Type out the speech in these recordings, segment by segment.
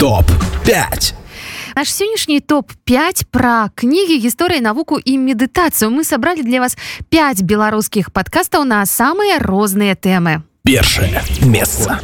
топ-5 Наш сённяшні топ-5 пра кнігі гісторыі навуку і медытацыю мы сабралі для вас 5 беларускіх падкастаў на самыя розныя тэмы першае месца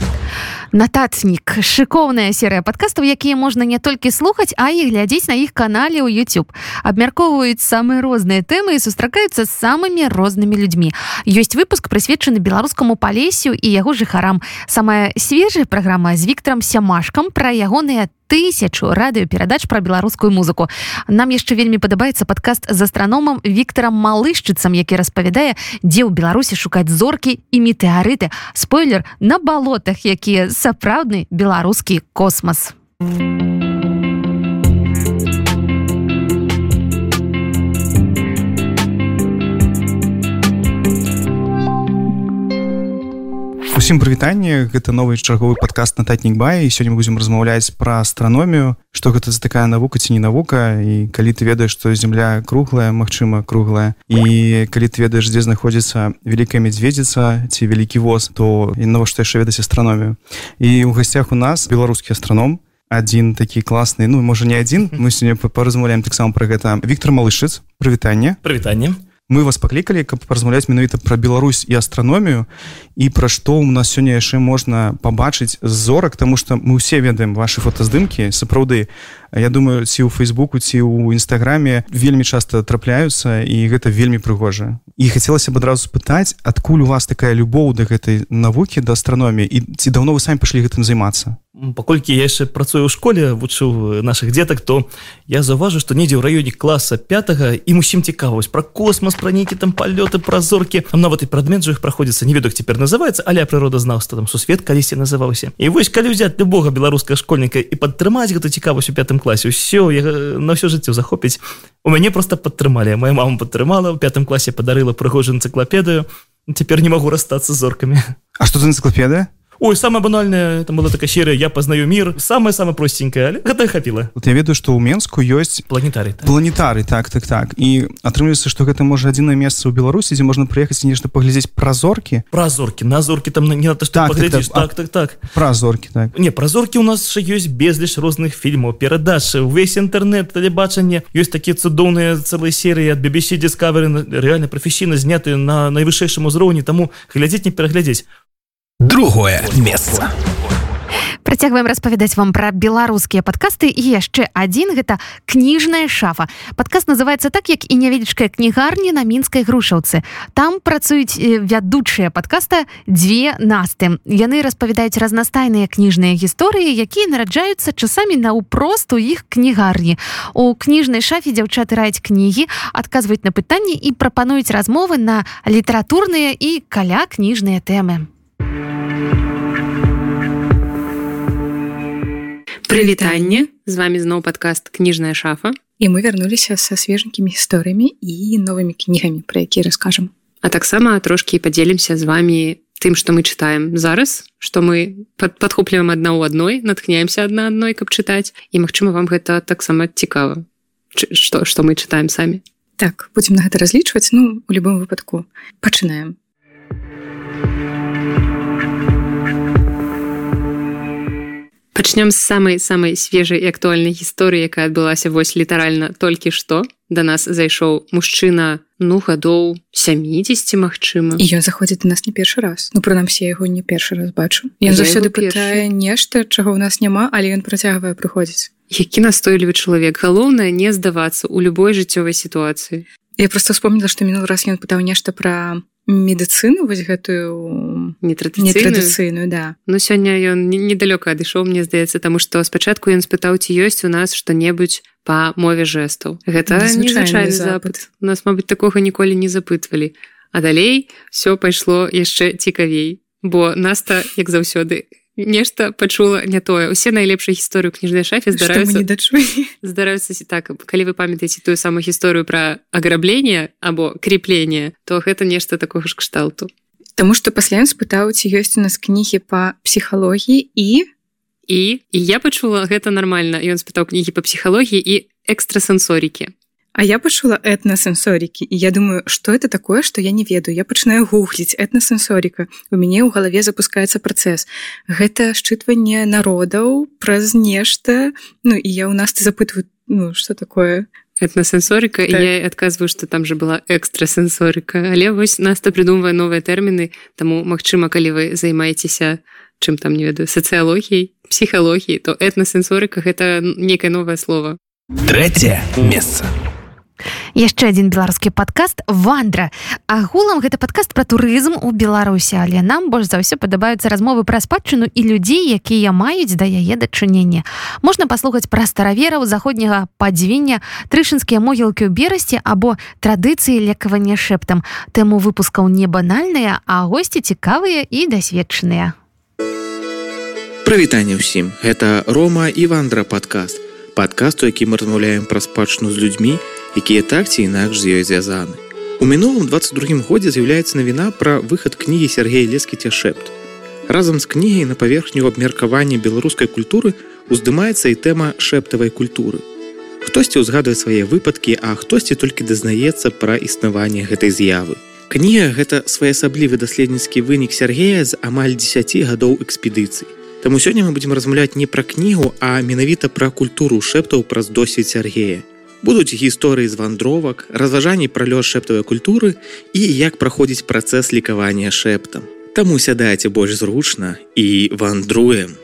нататнік шыкоўная серыя падкастаў якія можна не толькі слухаць а і глядзець на іх канале ў YouTube. Абмяркоўваюць самыя розныя тэмы і сустракаюцца з самымі рознымі людзьмі ёсць выпуск прысвечаны беларускаму палесю і яго жыхарам самая свежая праграма з віктором сямашкам пра ягоныя тысячу радыёперадач пра беларускую музыку. Нам яшчэ вельмі падабаецца падкаст з астраномам Віктором малышчыцам які распавядае дзе ў беларусі шукаць зоркі і метэарыты. Спойлер на балотах якія сапраўдны беларускі космас. у усім прывітанне. Гэта новы чарговы падкаст на татнік бай. Сёння будзем размаўляць пра астраномію што гэта за такая навука ці не навука. І калі ты ведаеш што земля круглая Мачыма круглая. І калі ты ведаеш дзе знаходзіцца вялікая медведзіца ці вялікі воз то і навошта яшчэ ведаць астраномію і ў гасцях у нас беларускі астраном. Один такі класны ну можа не адзін. Мы сёння паразмаўляем таксама пра гэта. Віктор малышыц прывітанне. Прывітанне мы вас паклікалі каб размаўляць менавіта пра Беларусь і астраномію і пра што у нас сёння яшчэ можна пабачыць зорак тому что мы ўсе ведаем ваши фотаздымкі сапраўды. Я думаю ці ў фейсбуку ці ў нстаграме вельмі часто трапляюцца і гэта вельмі прыгожа. І хацелася б адразу спытаць адкуль у вас такая любоў да гэтай навукі да астраноміі і ці даўно вы самі пашлі гэтым займацца паколькі я яшчэ працую ў школе вучыў наших дзетак то я заўважу што недзе ў раёне класа 5 і усім цікавасць пра космос пра нейкі там палёты пра зоркі нават і прадмет жа іх праходзіцца не ведаю цяпер называется але прыродазнаўства там сусвет калісьці называўся і вось калі ўзяць любога беларускага школьніка і падтрымаць гэту цікавасць у пятым класе ўсё я на ўсё жыццё захопіць у мяне просто падтрымалі моя мама падтрымала у пятым класе падарыла прыгожую энцыклапедыю цяпер не магу расстацца зоркамі А што за энцыклапедыя Ой, самая банальная там была такая серия я познаю мир самая самая простенькая это хапіла вот я ведаю что ў менску ёсць планетарый так. планетары так так так. І атрымліваецца что гэта можа адзінае месца ў беларусі дзе можна прыехаць нешта паглядзець пра зоркі пра зоркі на зоркі там не то так, так, так, так, так так. пра зоркі так. Не пра зоркі у нас ще ёсць безліч розных фільмаў перадачы увесь інтэрнет тэлебачанне ёсць такія цудоўныя цэлыя серыі ад BBC discovery реально прафесійна знятыя на найвышэйшым узроўні таму глядзець не пераглядзець другое месца Працягваем распавядаць вам пра беларускія падкасты і яшчэ адзін гэта кніжная шафа. Падкаст называецца так, як і нявялічкая кнігарня на мінскай грушаўцы. Там працуюць вядучыя падкаста дзве насты. Яны распавядаюць разнастайныя кніжныя гісторыі, якія нараджаюцца часамі наўпрост у іх кнігарні. У кніжнай шафе дзяўчаты раюць кнігі, адказваюць на пытанні і прапануюць размовы на літаратурныя і каля кніжныя тэмы. Прывітанне з вами зноў падкаст кніжная шафа і мы вярнуліся са свеженькімі гісторыямі і новымі кнігамі пра якія раскажам. А таксама трошки подзелімся з вами тым что мы читаем зараз что мы под подхопліваем адна ў адной натхняемся адна адной каб чытаць. І Мачыма вам гэта таксама цікава что что мы читаем самі. Так будем на гэта разлічваць. Ну у любым выпадку пачынаем пачнём з самай самай свежай і актуальнай гісторыі якая адбылася вось літаральна толькі што да нас зайшоў мужчына ну гадоў 70 Мачыма і ён заходзіць нас не першы раз. Ну прынамсі яго не першы раз бачу. Ён заўсёды пытае нешта чаго ў нас няма але ён працягвае прыходзіць. Які настойлівы чалавек. Галоўнае не здавацца у любой жыццёвай сітуацыі. Я просто вспомнила што мінул раз ён пытаў нешта пра медыцыну вось гэтую нетрадыцыйную? да. Но сёння ён недалёка адышоў мне здаецца таму што спачатку ён спытаў ці ёсць у нас што-небудзь по мове жэстаў. Гэта незвычайны запыт. у нас мабыць такога ніколі не запытвалі. А далей все пайшло яшчэ цікавей бо наста як заўсёды нешта пачула не тое. Усе найлепшай гісторыю кніжнай шафе здараюцца здараюцца так калі вы памятаеце тую самую гісторыю пра аграбление або крепленне то гэта нешта такога ж кшталту. Таму што пасля ён спытаў ці ёсць у нас кнігі па псіхалогіі і? І і я пачула гэта нармальна. Ён спытаў кнігі па псіхалогіі і экстрасэнсорікі А я пачула этнасэнсорікі і я думаю что это такое что я не ведаю. Я пачынаю гугліць этнасэнсоріка у мяне ў галаве запускаецца працэс. Гэта шчытванне народаў праз нешта. Ну і я у нас ты запытваю ну что такое? Этнасэнсорыка так. я адказваю что там же была экстрасэнсорыка але вось наста придумвае новыя тэрміны таму Мачыма калі вы займаецеся чым там не ведаю сацыялогіяй псіхалогіі то этнасэнсорыка гэта некае новае слово. Третье месца яшчэ один беларускі падкаст вандра агулам гэта падкаст пра турызм у беларусі але нам больш за ўсё падабаюцца размовы пра спадчыну і людзей якія маюць да яе дачынення можна паслухаць пра старавераў заходняга падзвення трышынскія могілкі ў берасці або традыцыі лекавання шэптам. Тэму выпускаў не банальныя а госці цікавыя і дасведчаныя. Прывітанне ўсім. Гэта рома і вандра падкаст. Падкасту які мы размаўляем пра спадчыну з людзьмі якія так ці інакш з ёй звязаны. У мінулым 22 годзе з'яўляецца навіна пра выхад кнігі Сергея лескі цяшэпт. Разам з кнігай на паверхню абмеркавання беларускай культуры уздымаецца і тэма шэптавай культуры. Хтосьці ўзгадвае свае выпадкі, а хтосьці толькі дазнаецца пра існаванне гэтай з'явы. Кніга гэта своеасаблівы даследніцкі вынік Сергея з амаль 10 гадоў экспедыцый. Таму сёння мы будзем размаўляць не пра кнігу, а менавіта пра культуру шэптаў праз досвед Сергея будуць гісторыі з вандровак разважанні пра лёс шэптавай культуры і як праходзіць працэс лікавання шэптам. Таму сядайце больш зручна і вандруем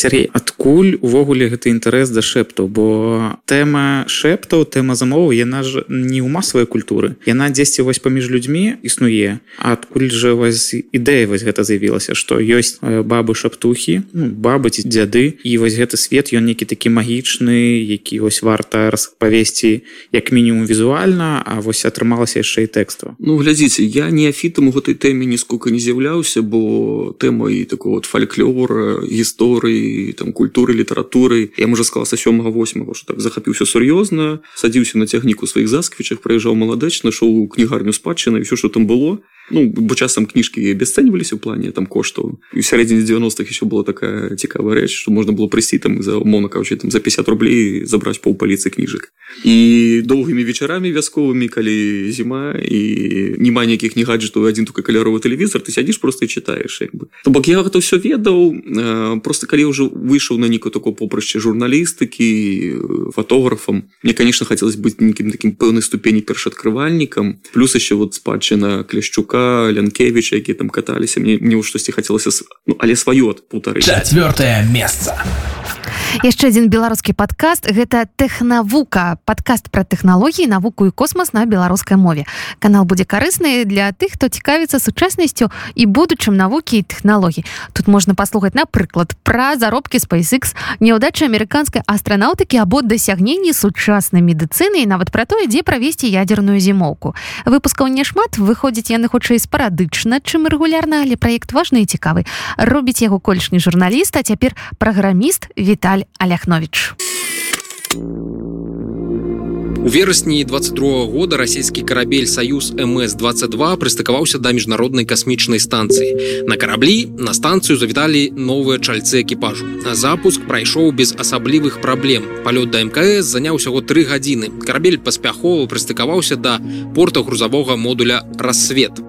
Сергей адкуль увогуле гэты інтарэс да шэптаў? Бо тэма шэптаў тэма замову яна ж не ў масавай культуры. Яна дзесьці вось паміж людзьмі існуе адкуль жа вось ідэя вось гэта з'явілася што ёсць бабы шаптухі ну, бабы ці дзяды і вось гэты свет ён некі такі магічны які вось варта распавесці як мінімум візуальна А вось атрымалася яшчэ і тэкства Ну глядзіце я не афітам у гэтай тэме нисколько не з'яўляўся бо тэма і такого вот фальклора гісторыі там культуры літаратуры я можа сказала сёмага восьмого что так захапіўся сур'ёзна садзіўся на цягніку сваіх засквічах праезжаў маладэч нашоў кнігарню спадчына все что там было. Ну бо часам кніжкі бесцэньваліся ў плане там коштаў і сярэдзіне 90-х еще была такая цікавая рэч что можна было прыйсці там за умоўна кажучы там за 50 рублей забраць пол паліцы кніжак і доўгімі вечарамі вясковымі калі зіма і няма нейкіх не гаджетаў адзін только каляровы тэлевізор ты сядзіш просто читаеш як бы. То бок я гэта все ведаў просто калі ўжо выйшаў на некую такое попрышча журналістыкі фотографам мне конечно хотелось быть нейкім таким пэўнай ступені першаадкрывальнікам плюс еще вот спадчына кляшчука лянкевич які там каталіся мне мне ў штосьці хацелася ну, але сваё путары четвертое место яшчэ один беларускі подкаст гэта тэхнавука. Подкаст про тэхналогіі навуку і космос на беларускай мове. Канал будзе карысны для тых хто цікавіцца сучаснасцю і будучым навукі і тэхналогій. Тут можна паслухаць напрыклад пра заробкі SpaceX няўдачы амерыканскай астранаўтыкі або дасягненні сучаснай медыцыны і нават пра тое дзе правесці ядерную зімоўку. Выпускаў не шмат выходзіць яны хутчэй спарадычна чым рэгулярна але праект важны і цікавы. Робіць яго колішні журналіст а цяпер праграміст Віталь Віталь Аляхнович. У верасні 22 года расійскі карабель саюз МС22 прыстыкаваўся да міжнароднай касмічнай станцыі. На караблі на станцыю завіталі новыя чальцы экіпажу. Запуск прайшоў без асаблівых праблем. Палёт да МКС заняў усяго тры гадзіны. Карабель паспяхова прыстыкаваўся да порта грузавога модуля рассвет.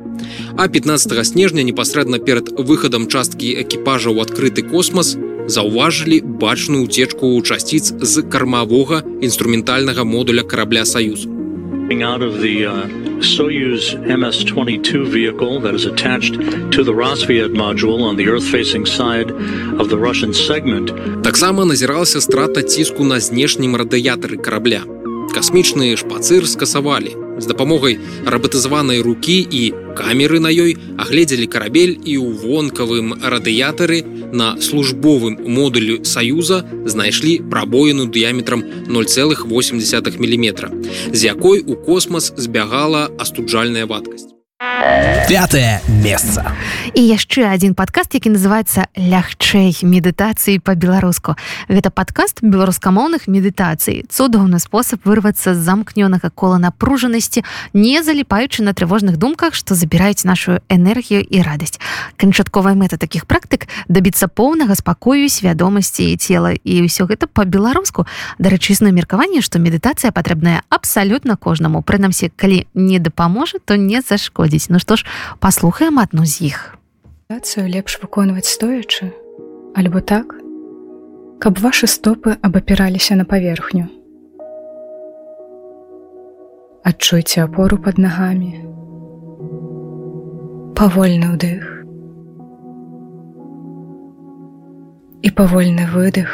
А 15 снежня непасрэдна перад выхадам часткі экіпажа ў адкрыты космас заўважылі бачную уцечку ў часціц з кармавога інструментальнага модуля карабля саюз out of the uh, Soyuz MS-22 vehicle that is attached to the Rosviet module on the earth-facing side of the Russian segment. Таксама назіралася страта ціску на знешнім радыятары карабля. Касмічны шпацыр скасавалі з дапамогай рабатызаванай рукі і камеры на ёй агледзелі карабель і ў вонкавым радыятары на службовым модулю саюза знайшлі прабоіну дыяметрам 0,8 мм з якой у космас збягала астуджальная вадкасць пятое месца і яшчэ один подкаст які называется лягчэй медытацыі по-беларуску гэта подкаст беларускамоўных медытацый цудоўны спосаб вырвацца з замкнёнага кола напружанасці не заліпаючы на трывожных думках што забіраюць нашу энергію і радасць канчатковая мэта таких практык дабіцца поўнага спакою свядомасці цела і ўсё гэта по-беларуску дарэчыснае меркаванне што медытацыя патрэбная абсалютна кожнаму прынамсі калі не дапаможа то не зашкодзіць Ну што ж паслухаем адну з іх Медитацыю лепш выконваць стоячы альбо так каб ваши стопы абапіраліся на паверхню. Адчуйце апору под нагамі. Павольны ўдых. І павольны выдых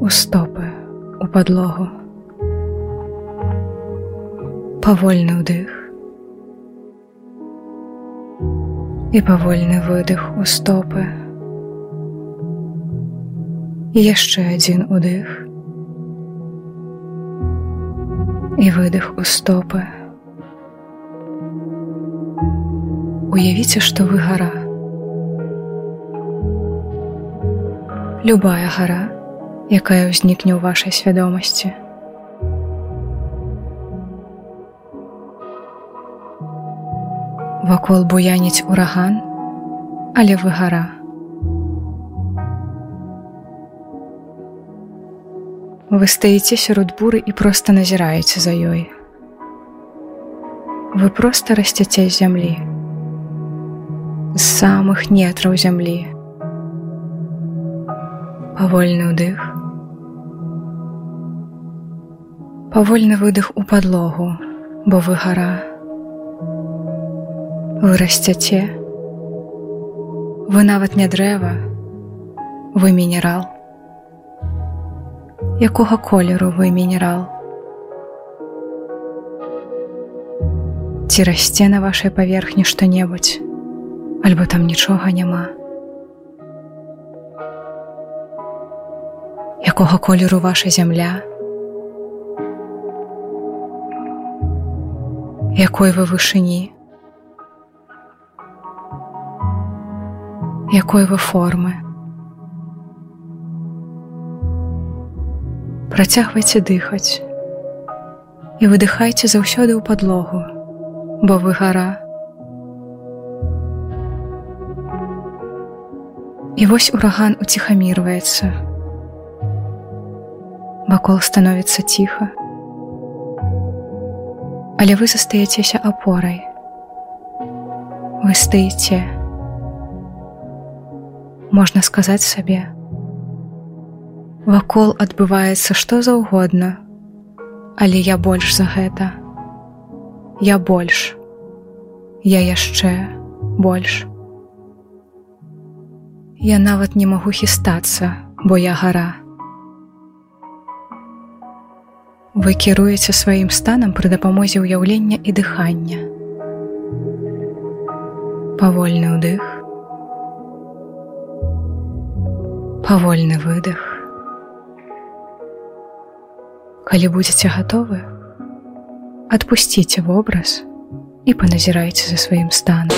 у стопы у падлогу. Павольны ўдых і павольны выдых у стопы і яшчэ адзін удых і выдых у стопы Уявіце, што вы гара. Любая гара, якая ўзнікне ў вашай свядомасці. Вакол буяніць ураган, але вы гара. Вы стаіце сярод буры і проста назіраеце за ёй. Вы проста расцяце з зямлі з самых нетраў зямлі. Павольны ўдых. Павольны выдых у падлогу, бо вы гара. Вы расцяце. Вы нават не дрэва, вы мінерал. Якога колеру вы мінерал? Ці расце на вашай паверхні што-небудзь? альбо там нічога няма. Якога колеру ваша зямля? Якой вы вышыні? Якой вы формы? Працягвайце дыхаць і выдыхайце заўсёды ў падлогу, бо вы гара, І вось ураган уціхамірваецца. Вакол становіцца ціха. Але вы застаецеся апорай. Вы стаіце. Можна сказаць сабе. Вакол адбываецца што заўгодна, Але я больш за гэта. Я больш. Я яшчэ больш. Я нават не магу хістацца, бо я гара. Вы кіруеце сваім станам пры дапамозе ўяўлення і дыхання. Павольны ўдых. Павольны выдых. Калі будзеце гатовы, адпусціце вобраз і паназірайце за сваім станам.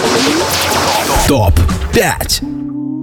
Топ 5.